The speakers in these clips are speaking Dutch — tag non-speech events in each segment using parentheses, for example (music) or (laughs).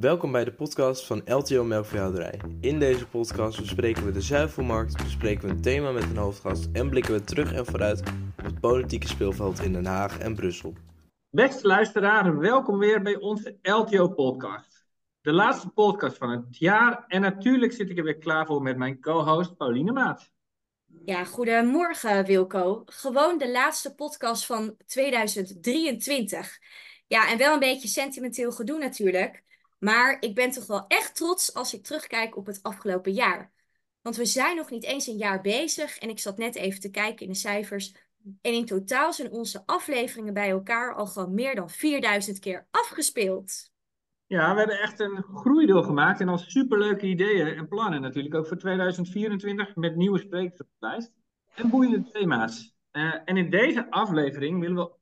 Welkom bij de podcast van LTO Melkveehouderij. In deze podcast bespreken we de zuivelmarkt, bespreken we een thema met een hoofdgast en blikken we terug en vooruit op het politieke speelveld in Den Haag en Brussel. Beste luisteraars, welkom weer bij onze LTO-podcast. De laatste podcast van het jaar en natuurlijk zit ik er weer klaar voor met mijn co-host Pauline Maat. Ja, goedemorgen Wilco. Gewoon de laatste podcast van 2023. Ja, en wel een beetje sentimenteel gedoe natuurlijk. Maar ik ben toch wel echt trots als ik terugkijk op het afgelopen jaar. Want we zijn nog niet eens een jaar bezig en ik zat net even te kijken in de cijfers. En in totaal zijn onze afleveringen bij elkaar al gewoon meer dan 4000 keer afgespeeld. Ja, we hebben echt een groei doorgemaakt en al superleuke ideeën en plannen natuurlijk. Ook voor 2024 met nieuwe sprekers op de lijst. En boeiende thema's. Uh, en in deze aflevering willen we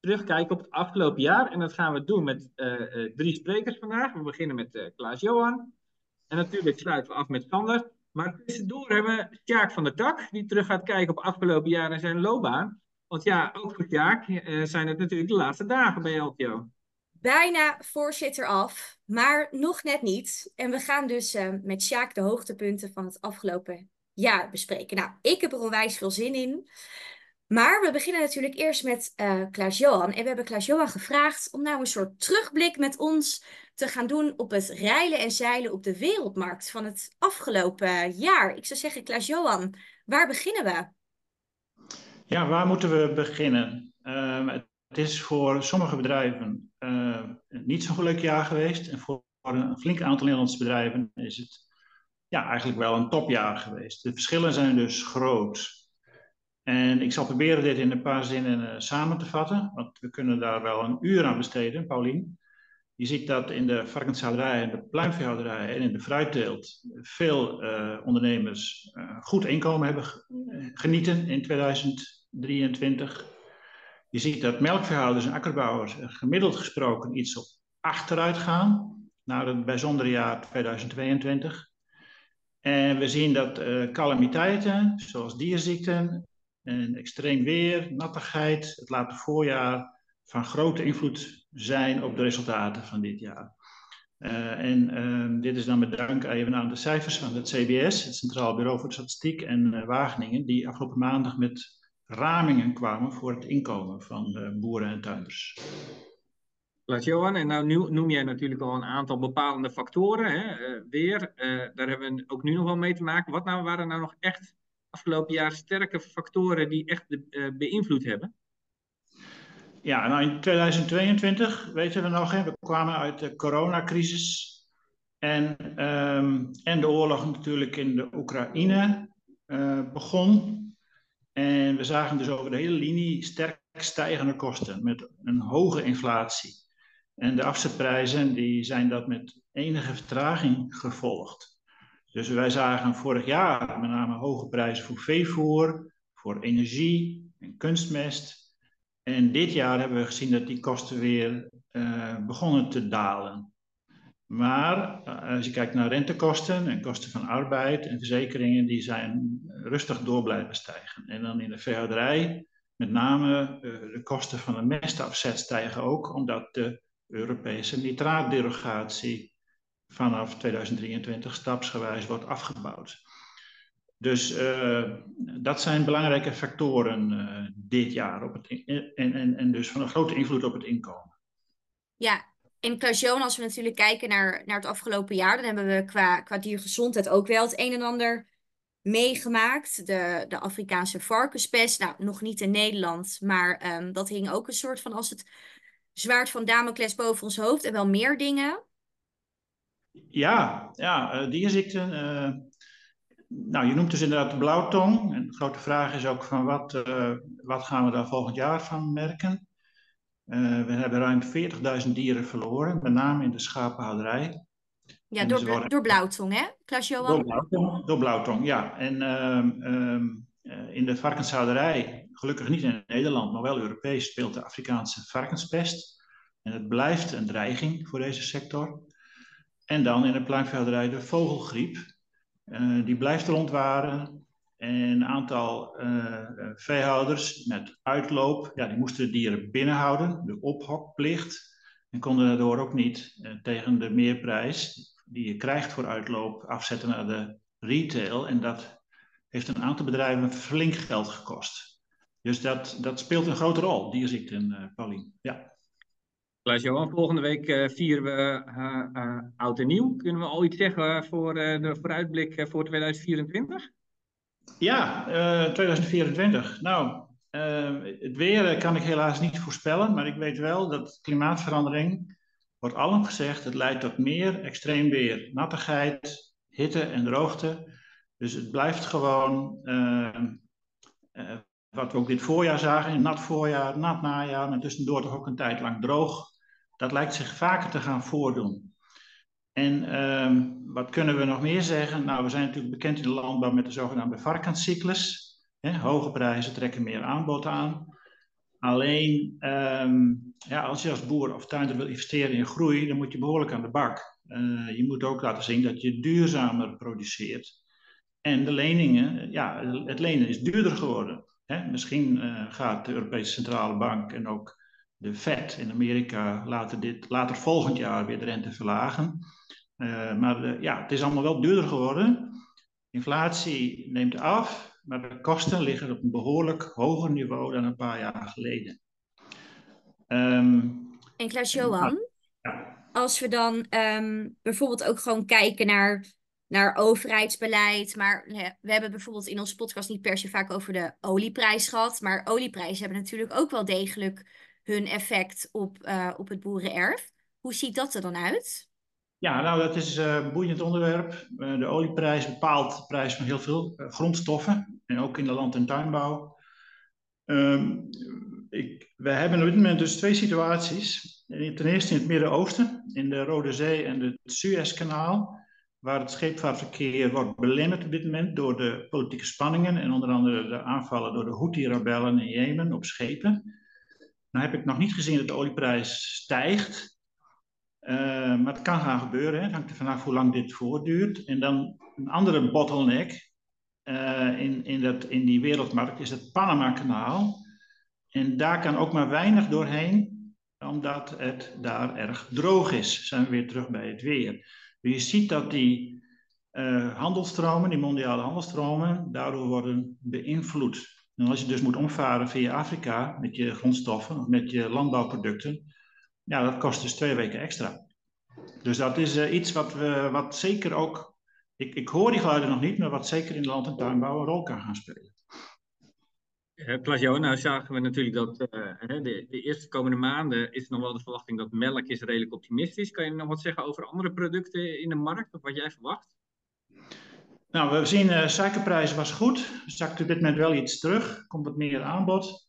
terugkijken op het afgelopen jaar. En dat gaan we doen met uh, uh, drie sprekers vandaag. We beginnen met Klaas-Johan. En natuurlijk sluiten we af met Sander. Maar tussendoor hebben we Sjaak van der Tak, die terug gaat kijken op afgelopen jaar en zijn loopbaan. Want ja, ook voor Sjaak zijn het natuurlijk de laatste dagen bij LTO bijna voorzitter af, maar nog net niet. En we gaan dus uh, met Sjaak de hoogtepunten van het afgelopen jaar bespreken. Nou, ik heb er onwijs veel zin in. Maar we beginnen natuurlijk eerst met uh, Klaas-Johan. En we hebben Klaas-Johan gevraagd om nou een soort terugblik met ons te gaan doen op het reilen en zeilen op de wereldmarkt van het afgelopen jaar. Ik zou zeggen, Klaas-Johan, waar beginnen we? Ja, waar moeten we beginnen? Uh, het is voor sommige bedrijven uh, niet zo'n leuk jaar geweest. En voor een flink aantal Nederlandse bedrijven is het ja, eigenlijk wel een topjaar geweest. De verschillen zijn dus groot. En ik zal proberen dit in een paar zinnen uh, samen te vatten, want we kunnen daar wel een uur aan besteden, Paulien. Je ziet dat in de varkenshouderij en de pluimveehouderij en in de fruitteelt veel uh, ondernemers goed inkomen hebben genieten in 2023. Je ziet dat melkveehouders en akkerbouwers gemiddeld gesproken iets op achteruit gaan naar het bijzondere jaar 2022. En we zien dat uh, calamiteiten, zoals dierziekten en extreem weer, nattigheid, het late voorjaar, van grote invloed zijn op de resultaten van dit jaar. Uh, en uh, dit is dan met dank even aan de cijfers van het CBS, het Centraal Bureau voor Statistiek en uh, Wageningen, die afgelopen maandag met ramingen kwamen voor het inkomen van de boeren en tuinders. Laat Johan, en nou noem jij natuurlijk al een aantal bepalende factoren. Hè? Weer, daar hebben we ook nu nog wel mee te maken. Wat nou waren nou nog echt afgelopen jaar sterke factoren die echt de, uh, beïnvloed hebben? Ja, nou in 2022 weten we nog, hè, we kwamen uit de coronacrisis. En, um, en de oorlog natuurlijk in de Oekraïne begon. En we zagen dus over de hele linie sterk stijgende kosten met een hoge inflatie. En de afzetprijzen die zijn dat met enige vertraging gevolgd. Dus wij zagen vorig jaar met name hoge prijzen voor veevoer, voor energie en kunstmest. En dit jaar hebben we gezien dat die kosten weer uh, begonnen te dalen. Maar uh, als je kijkt naar rentekosten en kosten van arbeid en verzekeringen, die zijn rustig door blijven stijgen. En dan in de veehouderij, met name uh, de kosten van de mestafzet stijgen ook, omdat de Europese nitraatderogatie vanaf 2023 stapsgewijs wordt afgebouwd. Dus uh, dat zijn belangrijke factoren dit jaar op het en, en, en dus van een grote invloed op het inkomen. Ja, in als we natuurlijk kijken naar, naar het afgelopen jaar, dan hebben we qua, qua diergezondheid ook wel het een en ander meegemaakt. De, de Afrikaanse varkenspest, nou nog niet in Nederland, maar um, dat hing ook een soort van als het zwaard van Damocles boven ons hoofd en wel meer dingen. Ja, ja uh, dierziekten. Uh, nou, je noemt dus inderdaad de blauwtong. En de grote vraag is ook van wat, uh, wat gaan we daar volgend jaar van merken? Uh, we hebben ruim 40.000 dieren verloren, met name in de schapenhouderij. Ja, door, worden... door blauwtong, hè, Klaas-Johan? Door blauwtong, door blauwtong, ja. En um, uh, in de varkenshouderij, gelukkig niet in Nederland, maar wel Europees, speelt de Afrikaanse varkenspest. En het blijft een dreiging voor deze sector. En dan in de pluimveehouderij de vogelgriep. Uh, die blijft rondwaren. En een aantal uh, veehouders met uitloop, ja, die moesten de dieren binnenhouden, de ophokplicht. En konden daardoor ook niet eh, tegen de meerprijs die je krijgt voor uitloop afzetten naar de retail. En dat heeft een aantal bedrijven flink geld gekost. Dus dat, dat speelt een grote rol, dierziekten, Paulien. Ja. Klaas-Johan, volgende week uh, vieren we uh, uh, oud en nieuw. Kunnen we al iets zeggen voor de vooruitblik voor 2024? Ja, 2024. Nou, het weer kan ik helaas niet voorspellen, maar ik weet wel dat klimaatverandering, wordt allen gezegd, het leidt tot meer extreem weer. Nattigheid, hitte en droogte. Dus het blijft gewoon wat we ook dit voorjaar zagen, een nat voorjaar, nat najaar, maar tussendoor toch ook een tijd lang droog dat lijkt zich vaker te gaan voordoen. En um, wat kunnen we nog meer zeggen? Nou, we zijn natuurlijk bekend in de landbouw met de zogenaamde varkenscyclus. hoge prijzen trekken meer aanbod aan. Alleen, um, ja, als je als boer of tuinder wil investeren in groei, dan moet je behoorlijk aan de bak. Uh, je moet ook laten zien dat je duurzamer produceert. En de leningen, ja, het lenen is duurder geworden. Misschien uh, gaat de Europese Centrale Bank en ook de Fed in Amerika later, dit, later volgend jaar weer de rente verlagen. Uh, maar uh, ja, het is allemaal wel duurder geworden. Inflatie neemt af, maar de kosten liggen op een behoorlijk hoger niveau dan een paar jaar geleden. Um, en Klaas-Johan, ja. als we dan um, bijvoorbeeld ook gewoon kijken naar, naar overheidsbeleid, maar we hebben bijvoorbeeld in onze podcast niet per se vaak over de olieprijs gehad, maar olieprijzen hebben natuurlijk ook wel degelijk hun effect op, uh, op het boerenerf. Hoe ziet dat er dan uit? Ja, nou dat is uh, een boeiend onderwerp. Uh, de olieprijs bepaalt de prijs van heel veel grondstoffen. En ook in de land- en tuinbouw. Um, ik, we hebben op dit moment dus twee situaties. Ten eerste in het Midden-Oosten, in de Rode Zee en het Suezkanaal, waar het scheepvaartverkeer wordt belemmerd op dit moment door de politieke spanningen en onder andere de aanvallen door de Houthi-rebellen in Jemen op schepen. Nou heb ik nog niet gezien dat de olieprijs stijgt. Uh, maar het kan gaan gebeuren. Hè. Het hangt er vanaf hoe lang dit voortduurt. En dan een andere bottleneck uh, in, in, dat, in die wereldmarkt is het Panama-kanaal. En daar kan ook maar weinig doorheen, omdat het daar erg droog is. Zijn we weer terug bij het weer. Dus je ziet dat die uh, handelstromen, die mondiale handelstromen, daardoor worden beïnvloed. En als je dus moet omvaren via Afrika met je grondstoffen, met je landbouwproducten, ja, dat kost dus twee weken extra. Dus dat is uh, iets wat, we, wat zeker ook, ik, ik hoor die geluiden nog niet, maar wat zeker in de land- en tuinbouw een rol kan gaan spelen. Uh, Klaas-Johan, nou zagen we natuurlijk dat uh, de, de, eerste komende maanden is nog wel de verwachting dat melk is redelijk optimistisch. Kan je nog wat zeggen over andere producten in de markt of wat jij verwacht? Nou, we zien uh, suikerprijs was goed. Zakt op dit moment wel iets terug. Komt wat meer aanbod.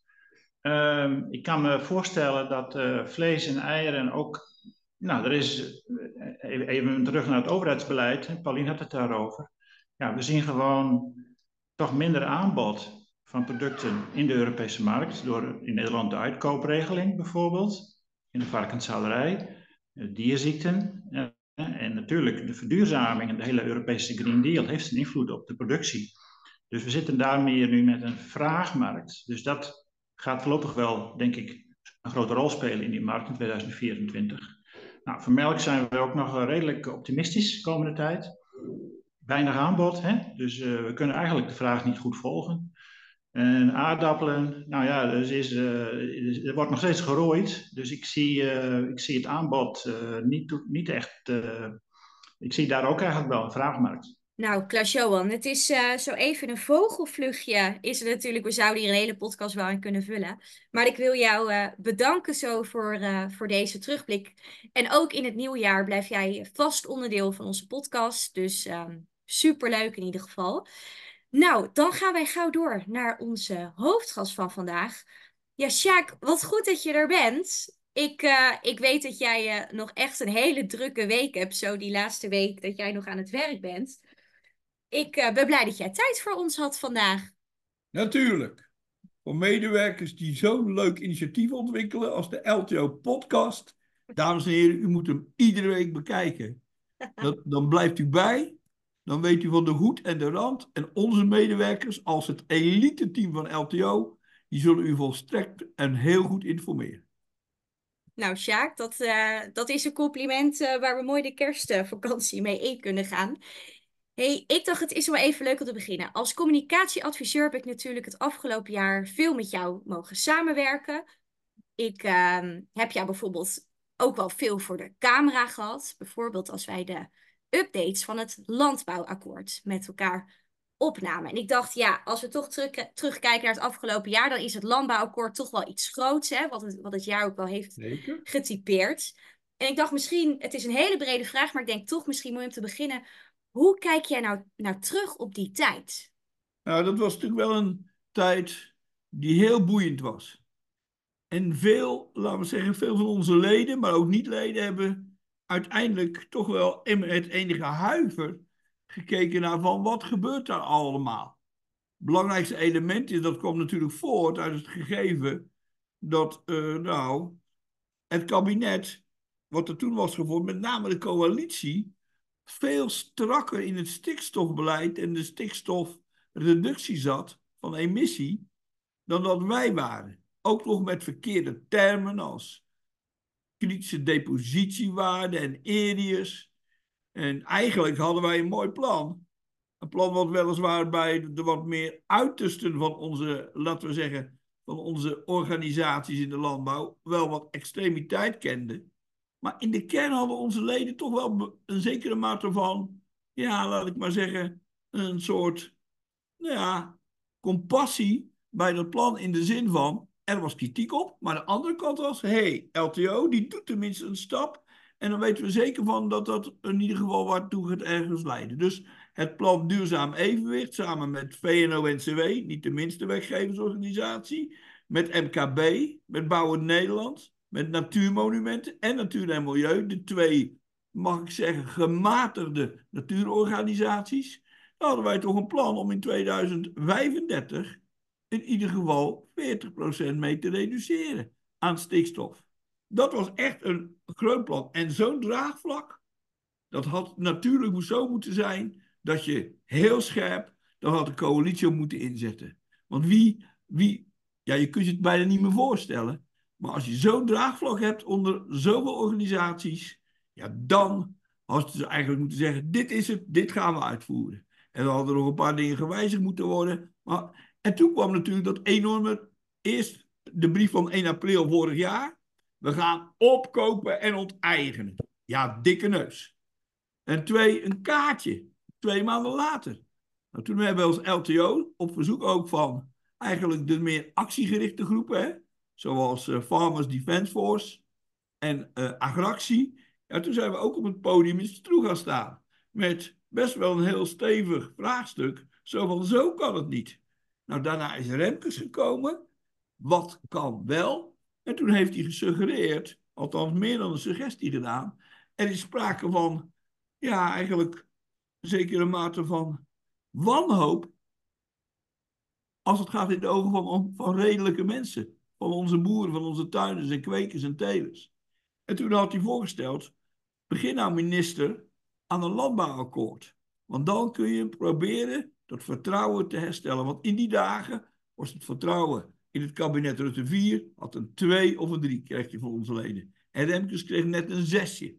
Uh, ik kan me voorstellen dat uh, vlees en eieren ook. Nou, er is. Even, even terug naar het overheidsbeleid. Paulien had het daarover. Ja, we zien gewoon toch minder aanbod van producten in de Europese markt. Door in Nederland de uitkoopregeling bijvoorbeeld. In de varkenshouderij. Dierziekten. En natuurlijk, de verduurzaming en de hele Europese Green Deal heeft een invloed op de productie. Dus we zitten daarmee nu met een vraagmarkt. Dus dat gaat voorlopig wel, denk ik, een grote rol spelen in die markt in 2024. Nou, voor melk zijn we ook nog redelijk optimistisch de komende tijd. Weinig aanbod, hè? dus uh, we kunnen eigenlijk de vraag niet goed volgen. En aardappelen, nou ja, dus is, uh, er wordt nog steeds gerooid. Dus ik zie, uh, ik zie het aanbod uh, niet, niet echt. ik zie daar ook eigenlijk wel een vraagmarkt. Nou, Klaas-Johan, het is zo even een vogelvluchtje. Is het natuurlijk, we zouden hier een hele podcast wel aan kunnen vullen. Maar ik wil jou bedanken zo voor, voor deze terugblik. En ook in het nieuwe jaar blijf jij vast onderdeel van onze podcast. Dus um, superleuk in ieder geval. Nou, dan gaan wij gauw door naar onze hoofdgast van vandaag. Ja, Sjaak, wat goed dat je er bent. Ik, uh, ik weet dat jij uh, nog echt een hele drukke week hebt, zo die laatste week dat jij nog aan het werk bent. Ik uh, ben blij dat jij tijd voor ons had vandaag. Natuurlijk. Voor medewerkers die zo'n leuk initiatief ontwikkelen als de LTO Podcast. Dames en heren, u moet hem iedere week bekijken. (laughs) Dat, dan blijft u bij dan weet u van de hoed en de rand. En onze medewerkers, als het elite team van LTO, die zullen u volstrekt en heel goed informeren. Nou, Sjaak, dat, uh, dat is een compliment uh, waar we mooi de kerstvakantie mee in kunnen gaan. Hey, ik dacht het is wel even leuk om te beginnen. Als communicatieadviseur heb ik natuurlijk het afgelopen jaar veel met jou mogen samenwerken. Ik uh, heb jou bijvoorbeeld ook wel veel voor de camera gehad. Bijvoorbeeld als wij de updates van het landbouwakkoord met elkaar opnamen. En ik dacht, ja, als we toch terug, terugkijken naar het afgelopen jaar, dan is het landbouwakkoord toch wel iets groots, hè, wat, het, wat het jaar ook wel heeft Zeker. getypeerd. En ik dacht misschien, het is een hele brede vraag, maar ik denk toch misschien mooi om te beginnen. Hoe kijk jij nou, nou terug op die tijd? Nou, dat was natuurlijk wel een tijd die heel boeiend was. En veel, laten we zeggen, veel van onze leden, maar ook niet-leden, hebben uiteindelijk toch wel het enige huiver gekeken naar van wat gebeurt daar allemaal. Het belangrijkste element is, dat komt natuurlijk voort uit het gegeven dat uh, nou, het kabinet, wat er toen was gevoerd, met name de coalitie, veel strakker in het stikstofbeleid en de stikstofreductie zat van emissie dan dat wij waren. Ook nog met verkeerde termen als kritische depositiewaarde en ERIUS. En eigenlijk hadden wij een mooi plan. Een plan wat weliswaar bij de wat meer uitersten van onze, laten we zeggen, van onze organisaties in de landbouw wel wat extremiteit kende. Maar in de kern hadden onze leden toch wel een zekere mate van, ja, laat ik maar zeggen, een soort, nou ja, compassie bij dat plan in de zin van, er was kritiek op, maar de andere kant was, hey, LTO, die doet tenminste een stap. En dan weten we zeker van dat dat in ieder geval waartoe gaat ergens leiden. Dus het plan Duurzaam Evenwicht, samen met VNO-NCW, niet de minste werkgeversorganisatie, met MKB, met Bouwen Nederland, met natuurmonumenten en natuur en milieu, de twee, mag ik zeggen, gematigde natuurorganisaties, hadden wij toch een plan om in 2035 in ieder geval 40% mee te reduceren aan stikstof. Dat was echt een groot plan. En zo'n draagvlak, dat had natuurlijk zo moeten zijn dat je heel scherp, dan had de coalitie op moeten inzetten. Want wie, wie, ja, je kunt je het bijna niet meer voorstellen. Maar als je zo'n draagvlak hebt onder zoveel organisaties, ja, dan had ze eigenlijk moeten zeggen: dit is het, dit gaan we uitvoeren. En dan hadden er nog een paar dingen gewijzigd moeten worden. Maar, en toen kwam natuurlijk dat enorme, eerst de brief van 1 april vorig jaar. We gaan opkopen en onteigenen. Ja, dikke neus. En twee, een kaartje. Twee maanden later. Nou, toen hebben we als LTO, op verzoek ook van eigenlijk de meer actiegerichte groepen, hè, zoals uh, Farmers Defence Force en uh, Agractie. Ja, toen zijn we ook op het podium in Stroe gaan staan. Met best wel een heel stevig vraagstuk. Zo van, zo kan het niet. Nou, daarna is Remkes gekomen. Wat kan wel? En toen heeft hij gesuggereerd, althans meer dan een suggestie gedaan. Er is sprake van, ja, eigenlijk een zekere mate van wanhoop. Als het gaat in de ogen van, van redelijke mensen van onze boeren, van onze tuinders en kwekers en telers. En toen had hij voorgesteld, begin nou minister aan een landbouwakkoord. Want dan kun je proberen dat vertrouwen te herstellen. Want in die dagen was het vertrouwen in het kabinet Rutte 4, had een 2 of een 3 kreeg je voor onze leden. En Remkes kreeg net een zesje.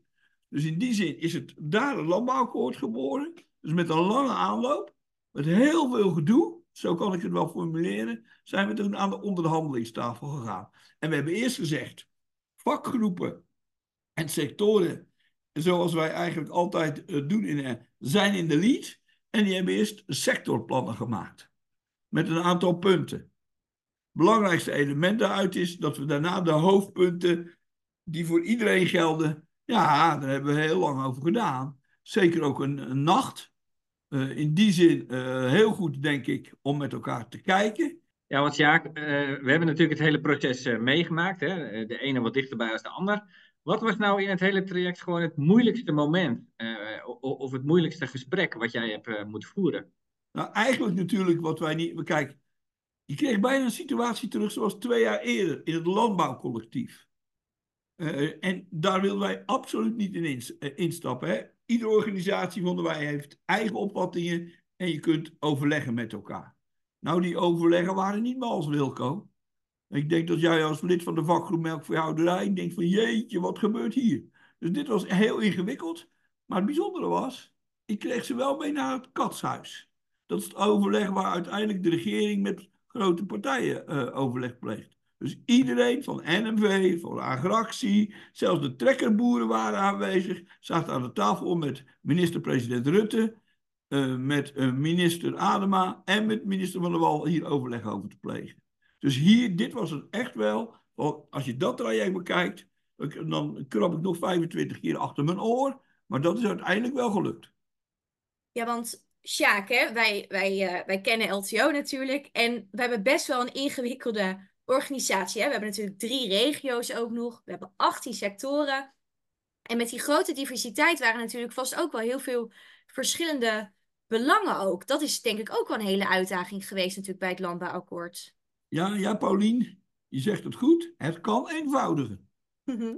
Dus in die zin is het daar een landbouwakkoord geboren. Dus met een lange aanloop, met heel veel gedoe zo kan ik het wel formuleren, zijn we toen aan de onderhandelingstafel gegaan. En we hebben eerst gezegd, vakgroepen en sectoren, zoals wij eigenlijk altijd eh, doen, in, zijn in de lead. En die hebben eerst sectorplannen gemaakt. Met een aantal punten. Belangrijkste element daaruit is dat we daarna de hoofdpunten die voor iedereen gelden. Ja, daar hebben we heel lang over gedaan. Zeker ook een, nacht uh, in die zin uh, heel goed, denk ik, om met elkaar te kijken. Ja, want Jaak, uh, we hebben natuurlijk het hele proces meegemaakt. Hè? De ene wat dichterbij als de ander. Wat was nou in het hele traject gewoon het moeilijkste moment? of het moeilijkste gesprek wat jij hebt moeten voeren? Nou, eigenlijk natuurlijk wat wij niet... Kijk, je kreeg bijna een situatie terug zoals twee jaar eerder in het landbouwcollectief. en daar wilden wij absoluut niet in instappen. Iedere organisatie vonden wij heeft eigen opvattingen en je kunt overleggen met elkaar. Nou, die overleggen waren niet meer als Wilco. Ik denk dat jij als lid van de vakgroep melkveehouderij denkt van jeetje, wat gebeurt hier? Dus dit was heel ingewikkeld. Maar het bijzondere was, ik kreeg ze wel mee naar het katshuis. Dat is het overleg waar uiteindelijk de regering met grote partijen uh, overleg pleegt. Dus iedereen van NMV, van Agractie, zelfs de trekkerboeren waren aanwezig, zaten aan de tafel met minister-president Rutte, uh, met uh, minister Adema en met minister Van der Wal hier overleg over te plegen. Dus hier, dit was het echt wel, als je dat traject bekijkt, dan krab ik nog 25 keer achter mijn oor, maar dat is uiteindelijk wel gelukt. Ja, want Sjaak, wij, wij, uh, wij kennen LTO natuurlijk en we hebben best wel een ingewikkelde organisatie. Hè? We hebben natuurlijk drie regio's ook nog. We hebben 18 sectoren. En met die grote diversiteit waren natuurlijk vast ook wel heel veel verschillende belangen ook. Dat is denk ik ook wel een hele uitdaging geweest natuurlijk bij het landbouwakkoord. Ja, ja, Paulien, je zegt het goed. Het kan eenvoudiger. Mhm.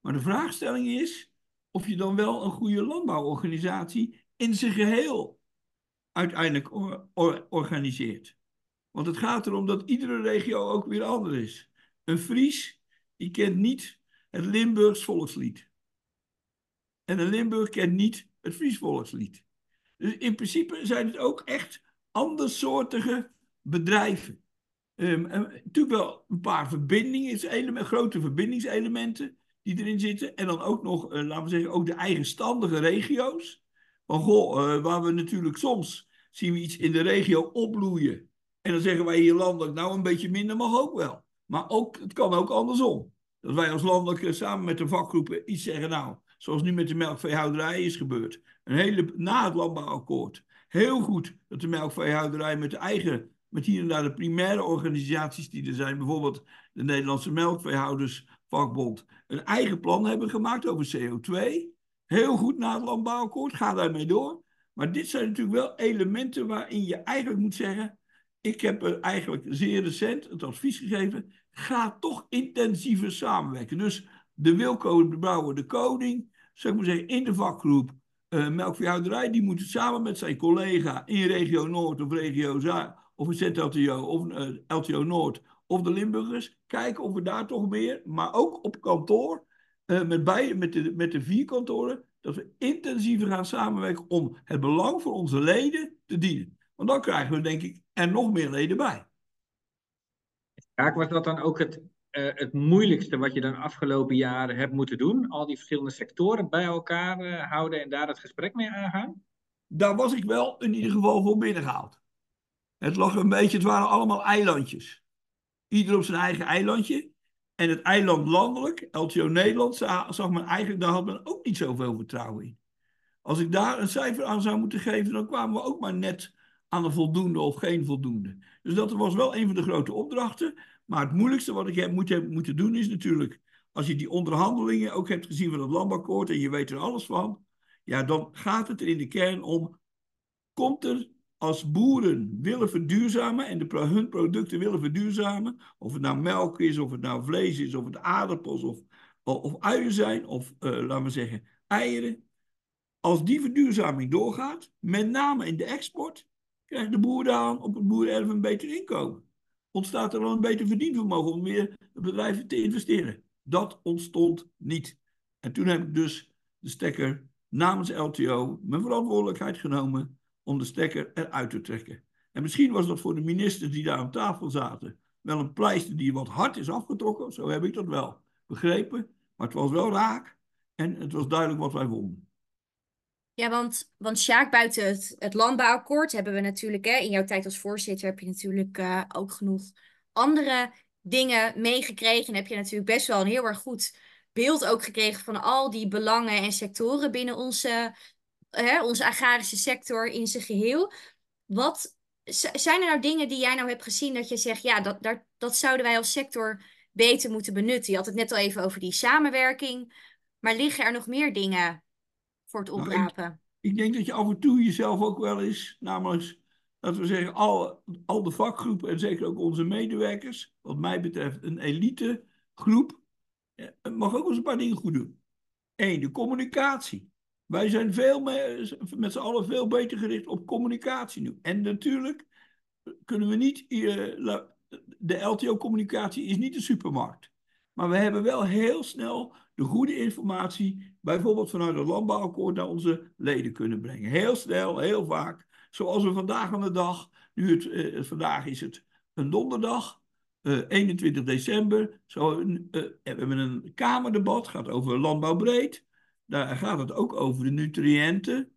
Maar de vraagstelling is of je dan wel een goede landbouworganisatie in zijn geheel uiteindelijk organiseert. Want het gaat erom dat iedere regio ook weer anders is. Een Fries, die kent niet het Limburgs volkslied. En een Limburg kent niet het Fries volkslied. Dus in principe zijn het ook echt andersoortige bedrijven. Um, natuurlijk wel een paar verbindingen, grote verbindingselementen die erin zitten. En dan ook nog, uh, laten we zeggen, ook de eigenstandige regio's. Van goh, uh, waar we natuurlijk soms zien we iets in de regio opbloeien. En dan zeggen wij hier landelijk, nou een beetje minder mag ook wel. Maar ook, het kan ook andersom. Dat wij als landelijk eh, samen met de vakgroepen iets zeggen, nou, zoals nu met de melkveehouderij is gebeurd. Een hele, na het landbouwakkoord. Heel goed dat de melkveehouderij met de eigen, met hier en daar de primaire organisaties die er zijn, bijvoorbeeld de Nederlandse Melkveehoudersvakbond, een eigen plan hebben gemaakt over CO2. Heel goed na het landbouwakkoord, ga daarmee door. Maar dit zijn natuurlijk wel elementen waarin je eigenlijk moet zeggen, ik heb er eigenlijk zeer recent het advies gegeven. Ga toch intensiever samenwerken. Dus de Wilco de Brouwer, de koning, zeg maar zeggen, in de vakgroep uh, melkveehouderij, die moet samen met zijn collega in regio Noord of regio Zuid, of een ZLTO of uh, eh, LTO Noord, of de Limburgers, kijken of we daar toch meer, maar ook op kantoor, uh, met, bij, met, de, met de vier kantoren, dat we intensiever gaan samenwerken om het belang voor onze leden te dienen. Want dan krijgen we denk ik er nog meer leden bij. Raak was dat dan ook het, uh, het moeilijkste wat je dan afgelopen jaren hebt moeten doen? Al die verschillende sectoren bij elkaar uh, houden en daar het gesprek mee aangaan? Daar was ik wel in ieder geval voor binnengehaald. Het lag een beetje, het waren allemaal eilandjes. Ieder op zijn eigen eilandje. En het eiland landelijk, LTO Nederland, zag men eigenlijk, daar had men ook niet zoveel vertrouwen in. Als ik daar een cijfer aan zou moeten geven, dan kwamen we ook maar net aan een voldoende of geen voldoende. Dus dat was wel een van de grote opdrachten. Maar het moeilijkste wat ik heb moet, moeten doen is natuurlijk, als je die onderhandelingen ook hebt gezien van het landbouwakkoord en je weet er alles van, ja, dan gaat het er in de kern om, komt er als boeren willen verduurzamen en de, hun producten willen verduurzamen, of het nou melk is, of het nou vlees is, of het aardappels of, of, uien zijn, of uh, laten we zeggen eieren. Als die verduurzaming doorgaat, met name in de export, krijgt de boer dan op het boerenerf een beter inkomen. Ontstaat er dan een beter verdienvermogen om weer bedrijven te investeren. Dat ontstond niet. En toen heb ik dus de stekker namens LTO mijn verantwoordelijkheid genomen om de stekker eruit te trekken. En misschien was dat voor de ministers die daar aan tafel zaten wel een pleister die wat hard is afgetrokken. Zo heb ik dat wel begrepen. Maar het was wel raak en het was duidelijk wat wij vonden. Ja, want, want Sjaak, buiten het, landbouwakkoord hebben we natuurlijk, hè, in jouw tijd als voorzitter heb je natuurlijk uh, ook genoeg andere dingen meegekregen. En heb je natuurlijk best wel een heel erg goed beeld ook gekregen van al die belangen en sectoren binnen onze, hè, onze agrarische sector in zijn geheel. Wat zijn er nou dingen die jij nou hebt gezien dat je zegt, ja, dat, dat, dat zouden wij als sector beter moeten benutten? Je had het net al even over die samenwerking. Maar liggen er nog meer dingen voor het oprapen? Nou, ik, ik, denk dat je af en toe jezelf ook wel eens, namelijk, laten we zeggen, al, al de vakgroepen en zeker ook onze medewerkers, wat mij betreft een elite groep, mag ook eens een paar dingen goed doen. Eén, de communicatie. Wij zijn veel met z'n allen veel beter gericht op communicatie nu. En natuurlijk kunnen we niet, uh, de LTO-communicatie is niet de supermarkt. Maar we hebben wel heel snel de goede informatie, bijvoorbeeld vanuit het landbouwakkoord, naar onze leden kunnen brengen. Heel snel, heel vaak. Zoals we vandaag aan de dag, nu het, eh, vandaag is het een donderdag, uh, 21 december. Zo, uh, we hebben een Kamerdebat, gaat over landbouwbreed. Daar gaat het ook over de nutriënten.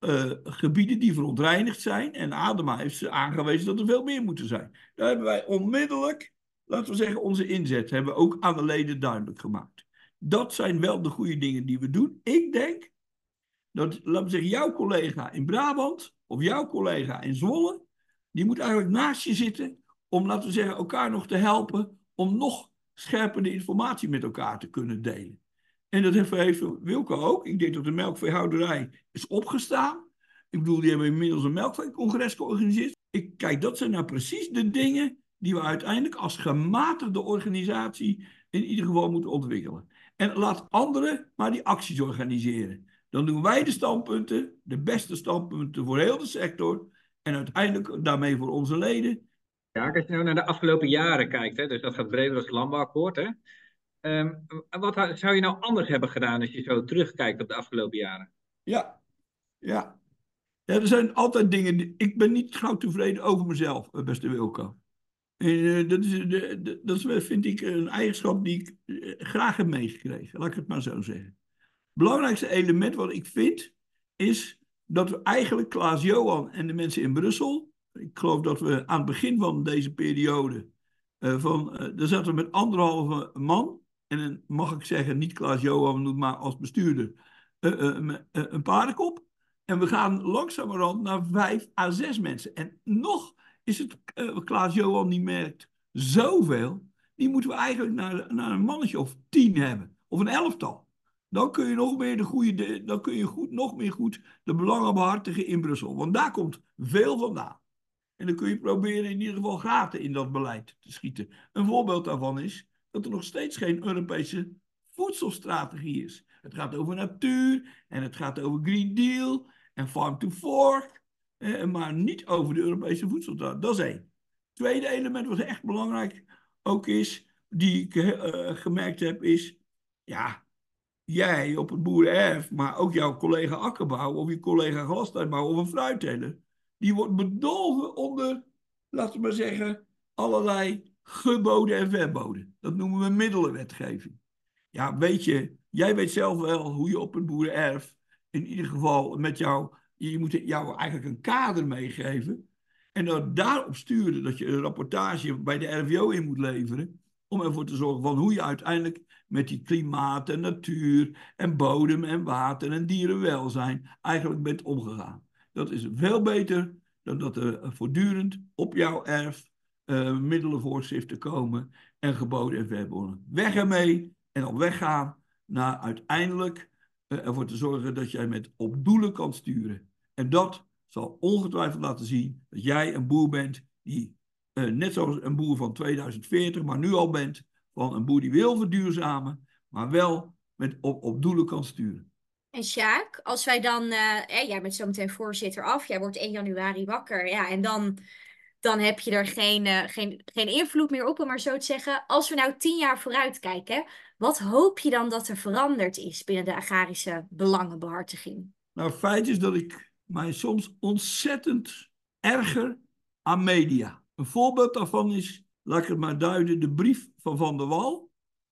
Uh, gebieden die verontreinigd zijn. En Adema heeft aangewezen dat er veel meer moeten zijn. Daar hebben wij onmiddellijk, laten we zeggen, onze inzet hebben we ook aan de leden duidelijk gemaakt. Dat zijn wel de goede dingen die we doen. Ik denk dat, laten we zeggen, jouw collega in Brabant of jouw collega in Zwolle, die moet eigenlijk naast je zitten om, laten we zeggen, elkaar nog te helpen om nog scherpere informatie met elkaar te kunnen delen. En dat heeft Wilco ook. Ik denk dat de melkveehouderij is opgestaan. Ik bedoel, die hebben inmiddels een melkveecongres georganiseerd. Ik, kijk, dat zijn nou precies de dingen die we uiteindelijk als gematigde organisatie in ieder geval moeten ontwikkelen. En laat anderen maar die acties organiseren. Dan doen wij de standpunten, de beste standpunten voor heel de sector. En uiteindelijk daarmee voor onze leden. Ja, als je nou naar de afgelopen jaren kijkt, hè, dus dat gaat breder als het landbouwakkoord. Hè, um, wat zou je nou anders hebben gedaan als je zo terugkijkt op de afgelopen jaren? Ja, ja. er zijn altijd dingen. Die, ik ben niet gauw tevreden over mezelf, eh, beste Wilco. En, uh, dat, is, dat vind ik, een eigenschap die ik uh, graag heb meegekregen. Laat ik het maar zo zeggen. Het belangrijkste element wat ik vind, is dat we eigenlijk Klaas-Johan en de mensen in Brussel ik geloof dat we aan het begin van deze periode, van, daar zaten we met anderhalve man, en mag ik zeggen, niet Klaas-Johan, maar als bestuurder, uh, een paardenkop. En we gaan langzamerhand naar vijf à zes mensen. En nog is het, Klaas-Johan die merkt zoveel, die moeten we eigenlijk naar, naar een mannetje of tien hebben, of een elftal. Dan kun je nog meer de goede, dan kun je goed, nog meer goed de belangen behartigen in Brussel. Want daar komt veel vandaan. En dan kun je proberen in ieder geval gaten in dat beleid te schieten. Een voorbeeld daarvan is dat er nog steeds geen Europese voedselstrategie is. Het gaat over natuur en het gaat over Green Deal en Farm to Fork, eh, maar niet over de Europese voedselstrategie. Dat is één. Tweede element wat echt belangrijk ook is, die ik uh, gemerkt heb, is ja, jij op het boerenerf, maar ook jouw collega akkerbouw of je collega glastuinbouw of een fruitteler die wordt bedolven onder, laten we maar zeggen, allerlei geboden en verboden. Dat noemen we middelenwetgeving. Ja, weet je, jij weet zelf wel hoe je op een boerenerf, in ieder geval met jou, je moet jou eigenlijk een kader meegeven. En dan daarop sturen dat je een rapportage bij de RVO in moet leveren. Om ervoor te zorgen van hoe je uiteindelijk met die klimaat en natuur en bodem en water en dierenwelzijn eigenlijk bent omgegaan. Dat is veel beter dan dat er voortdurend op jouw erf uh, middelen komen en geboden en verboden. Weg ermee en dan weggaan naar uiteindelijk uh, ervoor te zorgen dat jij met op doelen kan sturen. En dat zal ongetwijfeld laten zien dat jij een boer bent die, uh, net zoals een boer van 2040, maar nu al bent, van een boer die wil verduurzamen, maar wel met op, op doelen kan sturen. En Sjaak, als wij dan, uh, jij bent zo meteen voorzitter af, jij wordt 1 januari wakker, ja, en dan, dan heb je er geen, uh, geen, geen invloed meer op, om maar zo te zeggen. Als we nou tien jaar vooruit kijken, wat hoop je dan dat er veranderd is binnen de agrarische belangenbehartiging? Nou, feit is dat ik mij soms ontzettend erger aan media. Een voorbeeld daarvan is, laat ik het maar duiden, de brief van Van der Wal